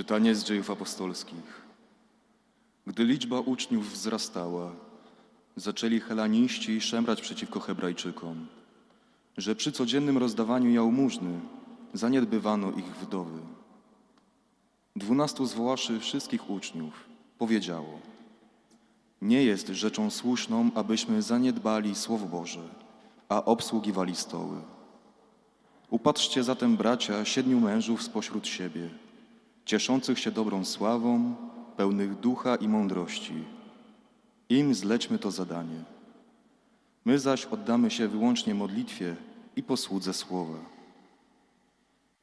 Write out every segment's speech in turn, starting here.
Czytanie z dziejów apostolskich. Gdy liczba uczniów wzrastała, zaczęli helaniści szemrać przeciwko Hebrajczykom, że przy codziennym rozdawaniu jałmużny zaniedbywano ich wdowy. Dwunastu zwoławszy wszystkich uczniów, powiedziało: Nie jest rzeczą słuszną, abyśmy zaniedbali Słowo Boże, a obsługiwali stoły. Upatrzcie zatem, bracia, siedmiu mężów spośród siebie, cieszących się dobrą sławą, pełnych ducha i mądrości. Im zlećmy to zadanie. My zaś oddamy się wyłącznie modlitwie i posłudze słowa.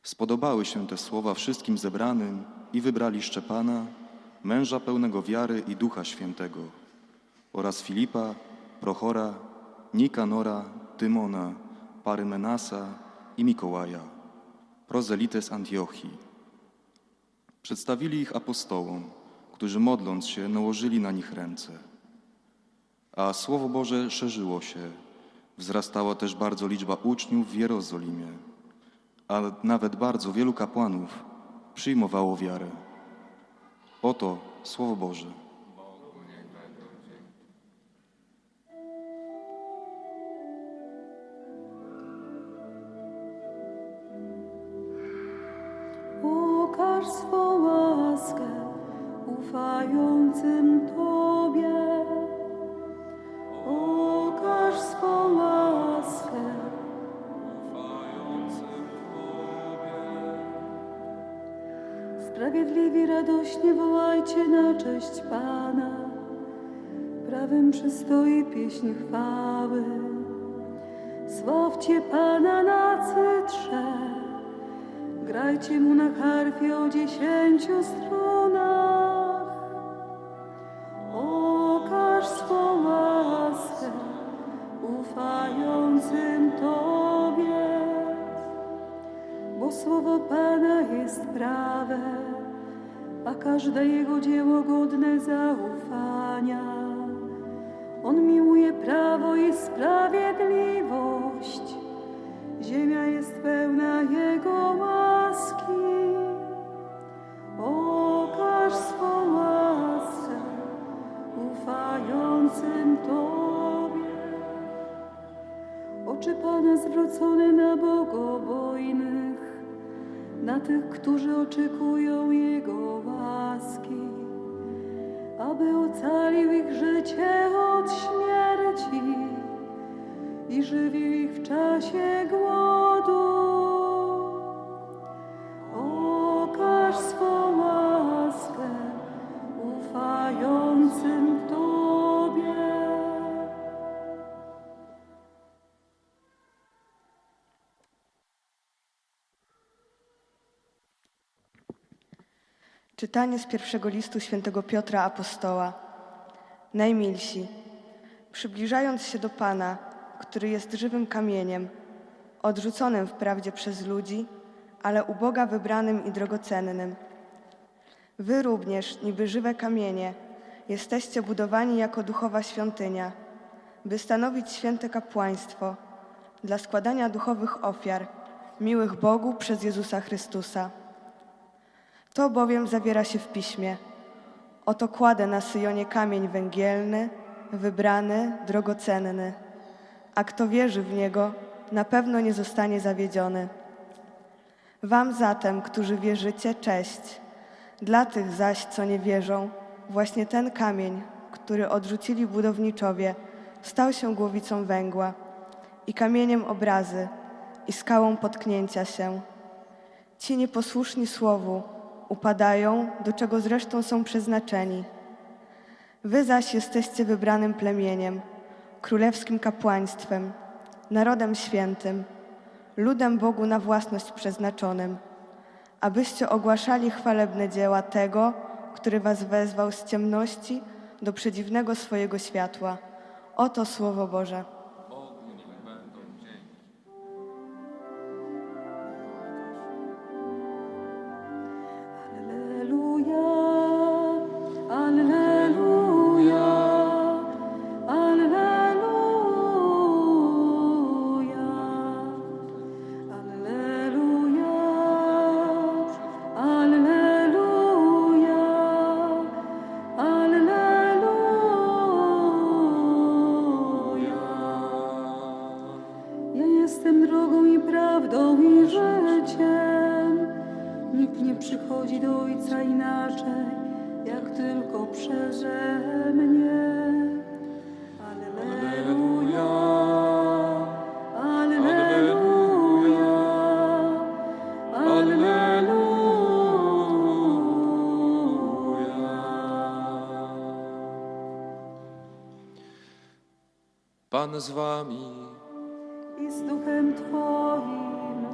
Spodobały się te słowa wszystkim zebranym i wybrali Szczepana, męża pełnego wiary i ducha świętego, oraz Filipa, Prochora, Nikanora, Tymona, Parymenasa i Mikołaja, prozelity z Antiochii. Przedstawili ich apostołom, którzy modląc się nałożyli na nich ręce. A Słowo Boże szerzyło się, wzrastała też bardzo liczba uczniów w Jerozolimie, a nawet bardzo wielu kapłanów przyjmowało wiarę. Oto Słowo Boże. Ufającym Tobie. Okaż swą łaskę. Sprawiedliwi radośnie wołajcie na cześć Pana. Prawym przystoi pieśń chwały. Sławcie Pana na cytrze. Grajcie mu na harfie o dziesięciu strunach. Każde Jego dzieło godne zaufania. On miłuje prawo i sprawiedliwość. Aby ocalił ich życie od śmierci i żywił ich w czasie głodu. Czytanie z pierwszego listu świętego Piotra Apostoła. Najmilsi, przybliżając się do Pana, który jest żywym kamieniem, odrzuconym wprawdzie przez ludzi, ale u Boga wybranym i drogocennym. Wy również, niby żywe kamienie, jesteście budowani jako duchowa świątynia, by stanowić święte kapłaństwo dla składania duchowych ofiar, miłych Bogu przez Jezusa Chrystusa. To bowiem zawiera się w piśmie. Oto kładę na Syjonie kamień węgielny, wybrany, drogocenny. A kto wierzy w niego, na pewno nie zostanie zawiedziony. Wam zatem, którzy wierzycie, cześć. Dla tych zaś, co nie wierzą, właśnie ten kamień, który odrzucili budowniczowie, stał się głowicą węgła i kamieniem obrazy i skałą potknięcia się. Ci nieposłuszni słowu upadają, do czego zresztą są przeznaczeni. Wy zaś jesteście wybranym plemieniem, królewskim kapłaństwem, narodem świętym, ludem Bogu na własność przeznaczonym, abyście ogłaszali chwalebne dzieła tego, który was wezwał z ciemności do przedziwnego swojego światła. Oto Słowo Boże. Pan z wami. I z duchem Twoim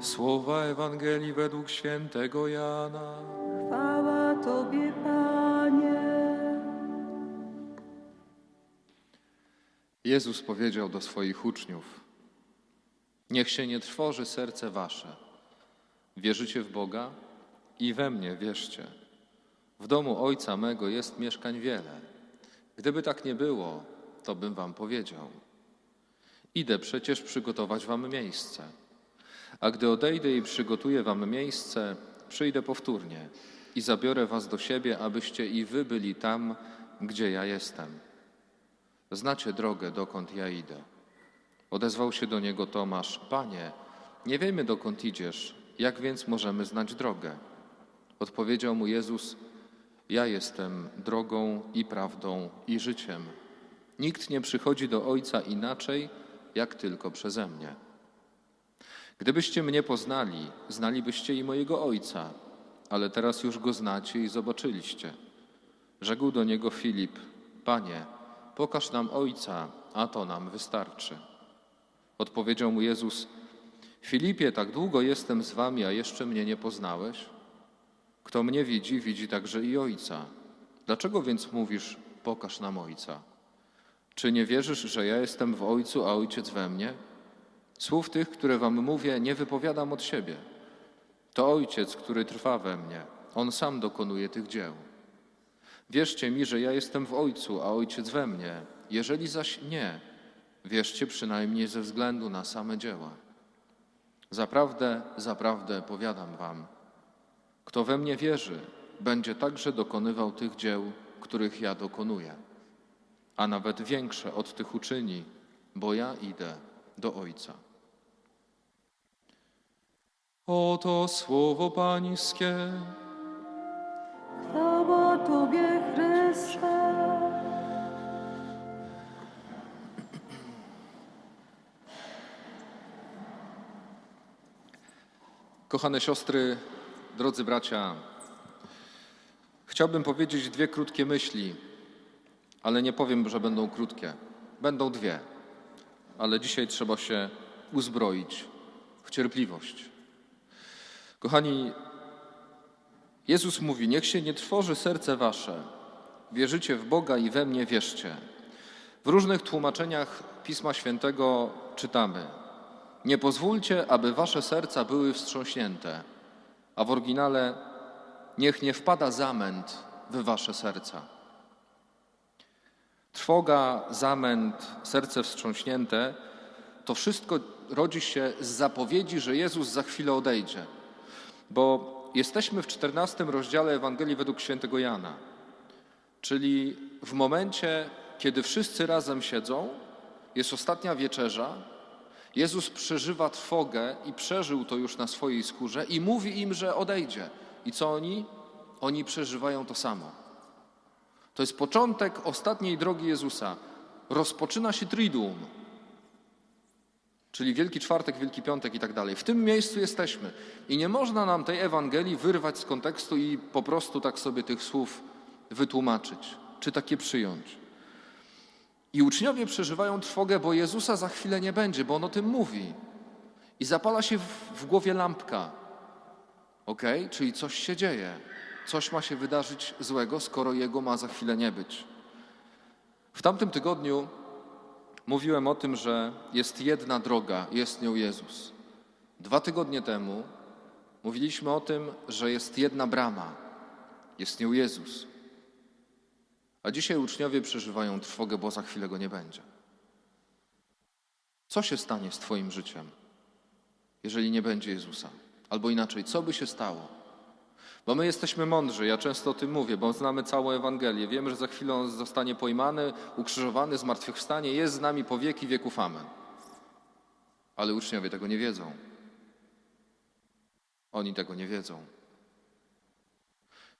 Słowa Ewangelii według świętego Jana. chwała Tobie, Panie. Jezus powiedział do swoich uczniów: Niech się nie trwoży serce wasze. Wierzycie w Boga i we mnie wierzcie. W domu Ojca mego jest mieszkań wiele. Gdyby tak nie było, to bym wam powiedział. Idę przecież przygotować wam miejsce. A gdy odejdę i przygotuję wam miejsce, przyjdę powtórnie i zabiorę was do siebie, abyście i wy byli tam, gdzie ja jestem. Znacie drogę, dokąd ja idę. Odezwał się do niego Tomasz: Panie, nie wiemy dokąd idziesz, jak więc możemy znać drogę? Odpowiedział mu Jezus: Ja jestem drogą i prawdą i życiem. Nikt nie przychodzi do Ojca inaczej, jak tylko przeze mnie. Gdybyście mnie poznali, znalibyście i mojego Ojca, ale teraz już go znacie i zobaczyliście. Rzekł do niego Filip: Panie, pokaż nam Ojca, a to nam wystarczy. Odpowiedział mu Jezus: Filipie, tak długo jestem z wami, a jeszcze mnie nie poznałeś? Kto mnie widzi, widzi także i Ojca. Dlaczego więc mówisz: Pokaż nam Ojca? Czy nie wierzysz, że ja jestem w Ojcu, a Ojciec we mnie? Słów tych, które wam mówię, nie wypowiadam od siebie. To Ojciec, który trwa we mnie. On sam dokonuje tych dzieł. Wierzcie mi, że ja jestem w Ojcu, a Ojciec we mnie. Jeżeli zaś nie, wierzcie przynajmniej ze względu na same dzieła. Zaprawdę, zaprawdę powiadam wam, kto we mnie wierzy, będzie także dokonywał tych dzieł, których ja dokonuję, a nawet większe od tych uczyni, bo ja idę do Ojca. Oto słowo Pańskie. Chwała Tobie, Chryste. Kochane siostry, drodzy bracia, chciałbym powiedzieć dwie krótkie myśli, ale nie powiem, że będą krótkie. Będą dwie, ale dzisiaj trzeba się uzbroić w cierpliwość. Kochani, Jezus mówi: Niech się nie trwoży serce wasze. Wierzycie w Boga i we mnie wierzcie. W różnych tłumaczeniach Pisma Świętego czytamy: Nie pozwólcie, aby wasze serca były wstrząśnięte, a w oryginale niech nie wpada zamęt w wasze serca. Trwoga, zamęt, serce wstrząśnięte to wszystko rodzi się z zapowiedzi, że Jezus za chwilę odejdzie. Bo jesteśmy w czternastym rozdziale Ewangelii według świętego Jana, czyli w momencie, kiedy wszyscy razem siedzą, jest ostatnia wieczerza, Jezus przeżywa trwogę i przeżył to już na swojej skórze i mówi im, że odejdzie. I co oni? Oni przeżywają to samo. To jest początek ostatniej drogi Jezusa. Rozpoczyna się Triduum, czyli Wielki Czwartek, Wielki Piątek i tak dalej. W tym miejscu jesteśmy. I nie można nam tej Ewangelii wyrwać z kontekstu i po prostu tak sobie tych słów wytłumaczyć, czy takie przyjąć. I uczniowie przeżywają trwogę, bo Jezusa za chwilę nie będzie, bo On o tym mówi. I zapala się w, w głowie lampka. Ok? Czyli coś się dzieje. Coś ma się wydarzyć złego, skoro Jego ma za chwilę nie być. W tamtym tygodniu mówiłem o tym, że jest jedna droga, jest nią Jezus. Dwa tygodnie temu mówiliśmy o tym, że jest jedna brama, jest nią Jezus. A dzisiaj uczniowie przeżywają trwogę, bo za chwilę go nie będzie. Co się stanie z Twoim życiem, jeżeli nie będzie Jezusa? Albo inaczej, co by się stało? Bo my jesteśmy mądrzy, ja często o tym mówię, bo znamy całą Ewangelię. Wiemy, że za chwilę on zostanie pojmany, ukrzyżowany, zmartwychwstanie, jest z nami po wieki wieków. Amen. Ale uczniowie tego nie wiedzą. Oni tego nie wiedzą.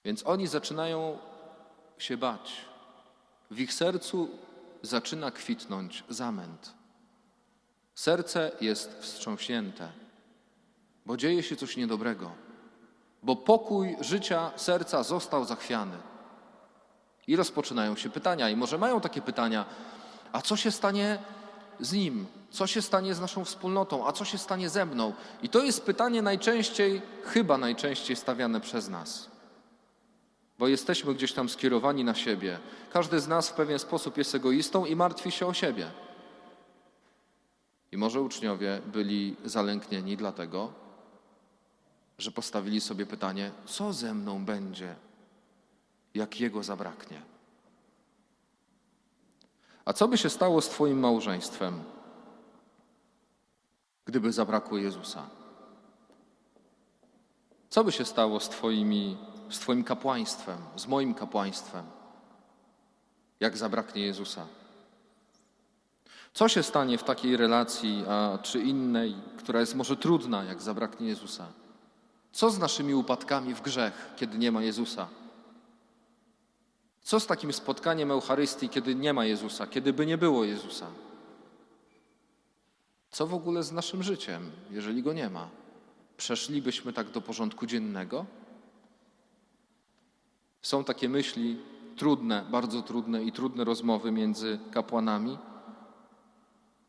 Więc oni zaczynają się bać. W ich sercu zaczyna kwitnąć zamęt. Serce jest wstrząśnięte, bo dzieje się coś niedobrego, bo pokój życia serca został zachwiany. I rozpoczynają się pytania, i może mają takie pytania: a co się stanie z nim? Co się stanie z naszą wspólnotą? A co się stanie ze mną? I to jest pytanie najczęściej, chyba najczęściej stawiane przez nas. Bo jesteśmy gdzieś tam skierowani na siebie. Każdy z nas w pewien sposób jest egoistą i martwi się o siebie. I może uczniowie byli zalęknieni dlatego, że postawili sobie pytanie: co ze mną będzie, jak jego zabraknie? A co by się stało z Twoim małżeństwem, gdyby zabrakło Jezusa? Co by się stało z, twoimi, z Twoim kapłaństwem, z moim kapłaństwem, jak zabraknie Jezusa? Co się stanie w takiej relacji, a czy innej, która jest może trudna, jak zabraknie Jezusa? Co z naszymi upadkami w grzech, kiedy nie ma Jezusa? Co z takim spotkaniem Eucharystii, kiedy nie ma Jezusa, kiedy by nie było Jezusa? Co w ogóle z naszym życiem, jeżeli go nie ma? Przeszlibyśmy tak do porządku dziennego? Są takie myśli trudne, bardzo trudne i trudne rozmowy między kapłanami,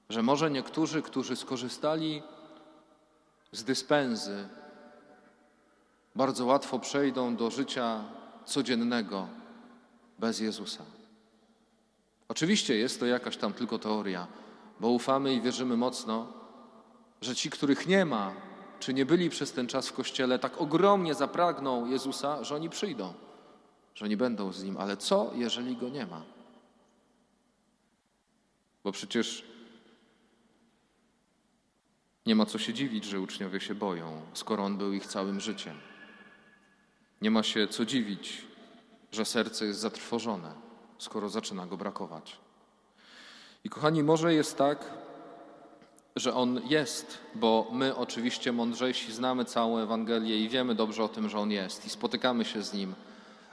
że może niektórzy, którzy skorzystali z dyspensy, bardzo łatwo przejdą do życia codziennego bez Jezusa. Oczywiście jest to jakaś tam tylko teoria, bo ufamy i wierzymy mocno, że ci, których nie ma, czy nie byli przez ten czas w kościele, tak ogromnie zapragną Jezusa, że oni przyjdą, że oni będą z nim. Ale co, jeżeli go nie ma? Bo przecież nie ma co się dziwić, że uczniowie się boją, skoro on był ich całym życiem. Nie ma się co dziwić, że serce jest zatrwożone, skoro zaczyna go brakować. I kochani, może jest tak, że On jest, bo my oczywiście mądrzejsi znamy całą Ewangelię i wiemy dobrze o tym, że On jest i spotykamy się z Nim,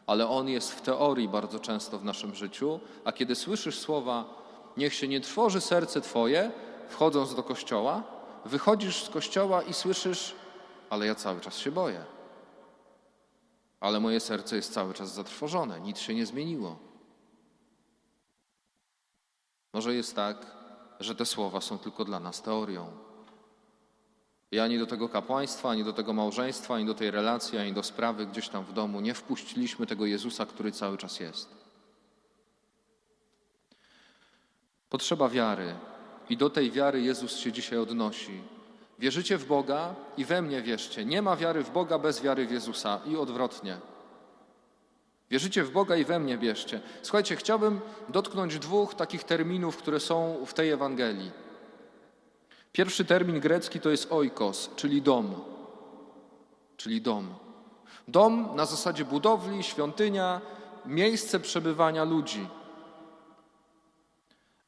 ale On jest w teorii bardzo często w naszym życiu, a kiedy słyszysz słowa niech się nie trwoży serce Twoje, wchodząc do kościoła, wychodzisz z kościoła i słyszysz, ale ja cały czas się boję. Ale moje serce jest cały czas zatrwożone, nic się nie zmieniło. Może jest tak, że te słowa są tylko dla nas teorią. I ani do tego kapłaństwa, ani do tego małżeństwa, ani do tej relacji, ani do sprawy gdzieś tam w domu nie wpuściliśmy tego Jezusa, który cały czas jest. Potrzeba wiary. I do tej wiary Jezus się dzisiaj odnosi. Wierzycie w Boga i we mnie wierzcie. Nie ma wiary w Boga bez wiary w Jezusa i odwrotnie. Wierzycie w Boga i we mnie wierzcie. Słuchajcie, chciałbym dotknąć dwóch takich terminów, które są w tej Ewangelii. Pierwszy termin grecki to jest oikos, czyli dom. Czyli dom. Dom na zasadzie budowli, świątynia, miejsce przebywania ludzi.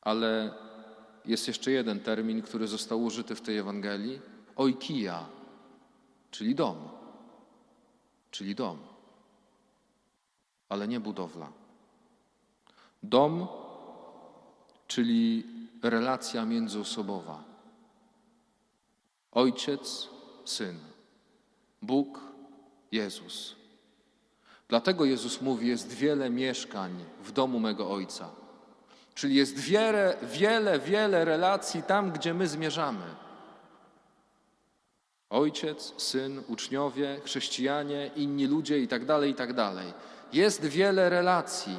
Ale jest jeszcze jeden termin, który został użyty w tej Ewangelii: oikia, czyli dom. Czyli dom ale nie budowla. Dom, czyli relacja międzyosobowa. Ojciec, syn, Bóg, Jezus. Dlatego Jezus mówi: Jest wiele mieszkań w domu mego Ojca. Czyli jest wiele, wiele, wiele relacji tam, gdzie my zmierzamy. Ojciec, syn, uczniowie, chrześcijanie, inni ludzie i tak dalej, i tak dalej. Jest wiele relacji.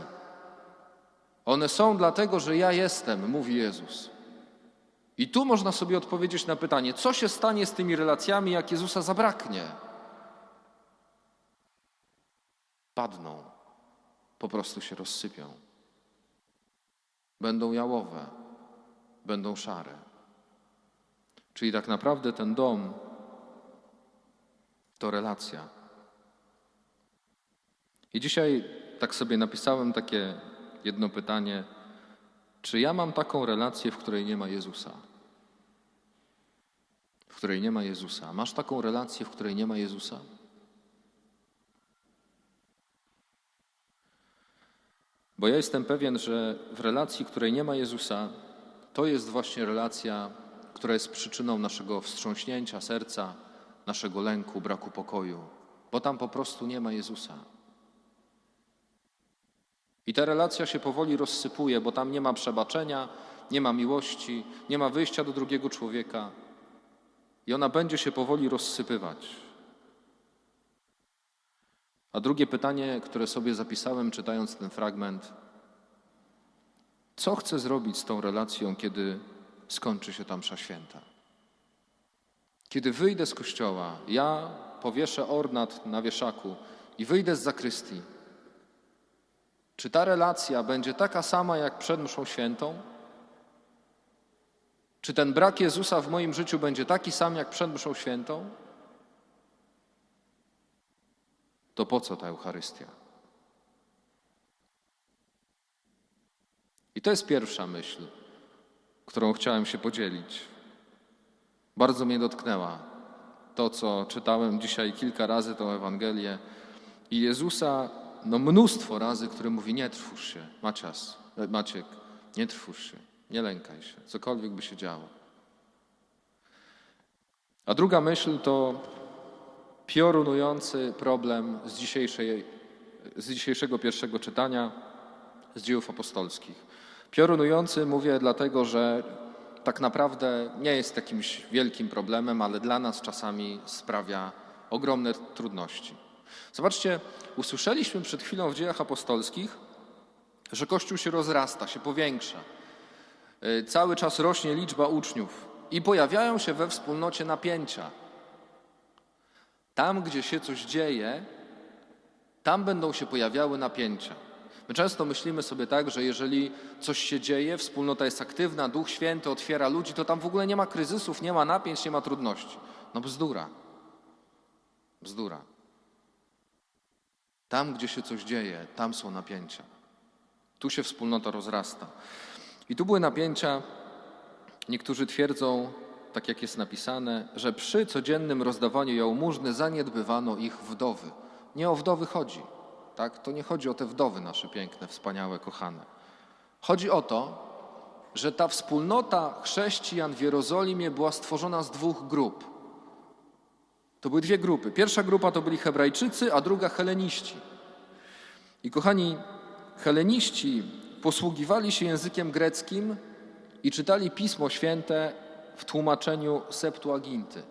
One są dlatego, że ja jestem, mówi Jezus. I tu można sobie odpowiedzieć na pytanie, co się stanie z tymi relacjami, jak Jezusa zabraknie? Padną, po prostu się rozsypią. Będą jałowe, będą szare. Czyli tak naprawdę ten dom to relacja. I dzisiaj tak sobie napisałem takie jedno pytanie: czy ja mam taką relację, w której nie ma Jezusa? której nie ma Jezusa? Masz taką relację, w której nie ma Jezusa? Bo ja jestem pewien, że w relacji, której nie ma Jezusa, to jest właśnie relacja, która jest przyczyną naszego wstrząśnięcia serca, naszego lęku, braku pokoju, bo tam po prostu nie ma Jezusa. I ta relacja się powoli rozsypuje, bo tam nie ma przebaczenia, nie ma miłości, nie ma wyjścia do drugiego człowieka. I ona będzie się powoli rozsypywać. A drugie pytanie, które sobie zapisałem, czytając ten fragment: Co chcę zrobić z tą relacją, kiedy skończy się ta msza święta? Kiedy wyjdę z kościoła, ja powieszę ornat na wieszaku i wyjdę z zakrystii, czy ta relacja będzie taka sama jak przed mszą świętą? Czy ten brak Jezusa w moim życiu będzie taki sam jak przed mszą świętą? To po co ta Eucharystia? I to jest pierwsza myśl, którą chciałem się podzielić. Bardzo mnie dotknęła to, co czytałem dzisiaj kilka razy, tą Ewangelię. I Jezusa, no mnóstwo razy, który mówi: Nie trwóż się, Macias, e, Maciek, nie trwóż się, nie lękaj się, cokolwiek by się działo. A druga myśl to piorunujący problem z, dzisiejszej, z dzisiejszego pierwszego czytania z dziejów apostolskich. Piorunujący mówię dlatego, że tak naprawdę nie jest jakimś wielkim problemem, ale dla nas czasami sprawia ogromne trudności. Zobaczcie, usłyszeliśmy przed chwilą w dziejach apostolskich, że Kościół się rozrasta, się powiększa. Y, Cały czas rośnie liczba uczniów i pojawiają się we wspólnocie napięcia. Tam, gdzie się coś dzieje, tam będą się pojawiały napięcia. My często myślimy sobie tak, że jeżeli coś się dzieje, wspólnota jest aktywna, Duch Święty otwiera ludzi, to tam w ogóle nie ma kryzysów, nie ma napięć, nie ma trudności. No bzdura. Bzdura. Tam, gdzie się coś dzieje, tam są napięcia. Tu się wspólnota rozrasta. I tu były napięcia, niektórzy twierdzą, tak jak jest napisane, że przy codziennym rozdawaniu jałmużny zaniedbywano ich wdowy. Nie o wdowy chodzi. Tak? To nie chodzi o te wdowy nasze piękne, wspaniałe, kochane. Chodzi o to, że ta wspólnota chrześcijan w Jerozolimie była stworzona z dwóch grup. To były dwie grupy. Pierwsza grupa to byli Hebrajczycy, a druga Heleniści. I kochani, Heleniści posługiwali się językiem greckim i czytali Pismo Święte w tłumaczeniu Septuaginty.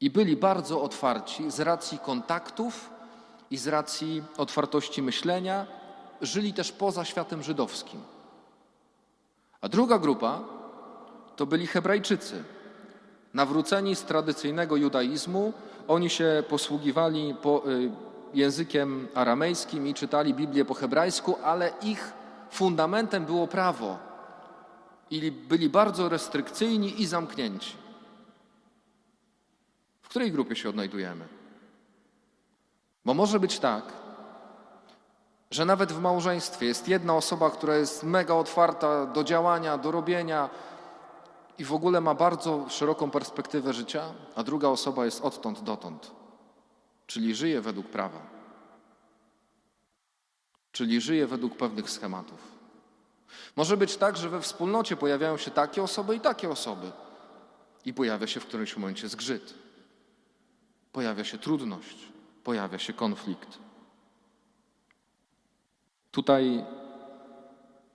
I byli bardzo otwarci z racji kontaktów i z racji otwartości myślenia, żyli też poza światem żydowskim. A druga grupa to byli Hebrajczycy, nawróceni z tradycyjnego judaizmu. Oni się posługiwali po, y, językiem aramejskim i czytali Biblię po hebrajsku, ale ich fundamentem było prawo. I byli bardzo restrykcyjni i zamknięci. W której grupie się odnajdujemy? Bo może być tak, że nawet w małżeństwie jest jedna osoba, która jest mega otwarta do działania, do robienia i w ogóle ma bardzo szeroką perspektywę życia, a druga osoba jest odtąd dotąd, czyli żyje według prawa, czyli żyje według pewnych schematów. Może być tak, że we wspólnocie pojawiają się takie osoby i takie osoby, i pojawia się w którymś momencie zgrzyt, pojawia się trudność pojawia się konflikt. Tutaj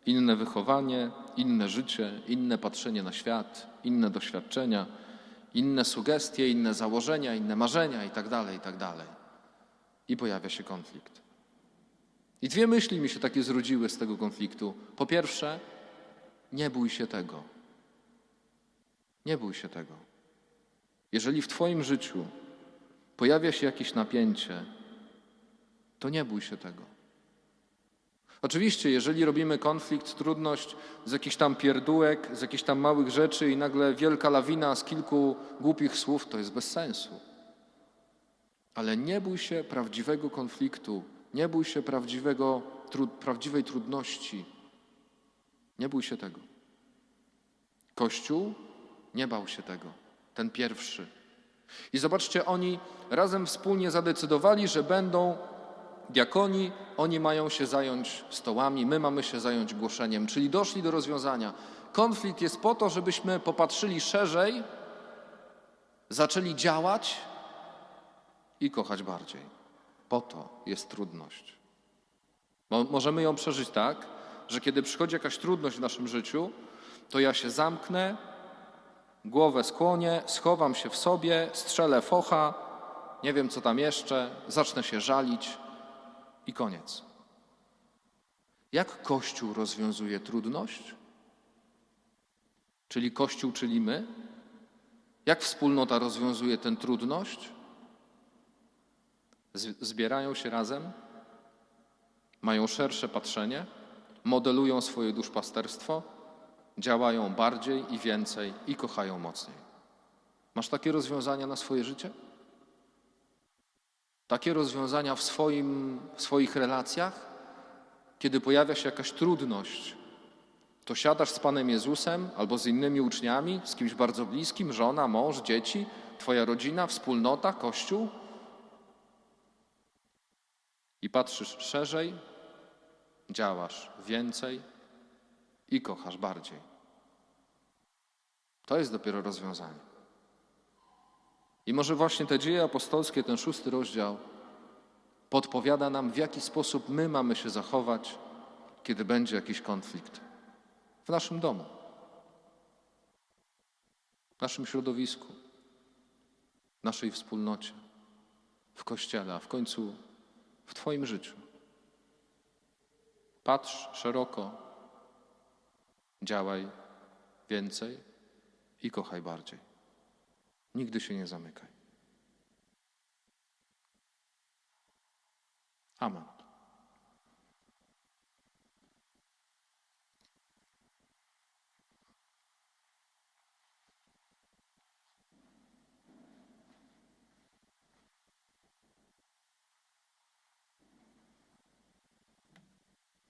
inne wychowanie, inne życie, inne patrzenie na świat, inne doświadczenia, inne sugestie, inne założenia, inne marzenia itd., tak itd. Tak I pojawia się konflikt. I dwie myśli mi się takie zrodziły z tego konfliktu. Po pierwsze, nie bój się tego. Nie bój się tego. Jeżeli w Twoim życiu pojawia się jakieś napięcie, to nie bój się tego. Oczywiście, jeżeli robimy konflikt, trudność z jakichś tam pierdółek, z jakichś tam małych rzeczy i nagle wielka lawina z kilku głupich słów, to jest bez sensu. Ale nie bój się prawdziwego konfliktu, nie bój się prawdziwego, tru, prawdziwej trudności. Nie bój się tego. Kościół nie bał się tego. ten pierwszy. I zobaczcie, oni razem wspólnie zadecydowali, że będą diakoni, oni mają się zająć stołami, my mamy się zająć głoszeniem, czyli doszli do rozwiązania. Konflikt jest po to, żebyśmy popatrzyli szerzej, zaczęli działać i kochać bardziej. Po to jest trudność. Mo- możemy ją przeżyć tak, że kiedy przychodzi jakaś trudność w naszym życiu, to ja się zamknę, głowę skłonię, schowam się w sobie, strzelę focha, nie wiem co tam jeszcze, zacznę się żalić i koniec. Jak Kościół rozwiązuje trudność? Czyli Kościół, czyli my? Jak wspólnota rozwiązuje tę trudność? Zbierają się razem, mają szersze patrzenie, modelują swoje duszpasterstwo, działają bardziej i więcej i kochają mocniej. Masz takie rozwiązania na swoje życie? Takie rozwiązania w, swoim, w swoich relacjach? Kiedy pojawia się jakaś trudność, to siadasz z Panem Jezusem albo z innymi uczniami, z kimś bardzo bliskim, żona, mąż, dzieci, Twoja rodzina, wspólnota, kościół i patrzysz szerzej, działasz więcej i kochasz bardziej. To jest dopiero rozwiązanie. I może właśnie te dzieje apostolskie, ten szósty rozdział, podpowiada nam, w jaki sposób my mamy się zachować, kiedy będzie jakiś konflikt w naszym domu, w naszym środowisku, w naszej wspólnocie, w kościele, a w końcu w Twoim życiu. Patrz szeroko, działaj więcej i kochaj bardziej. Nigdy się nie zamykaj. Amen.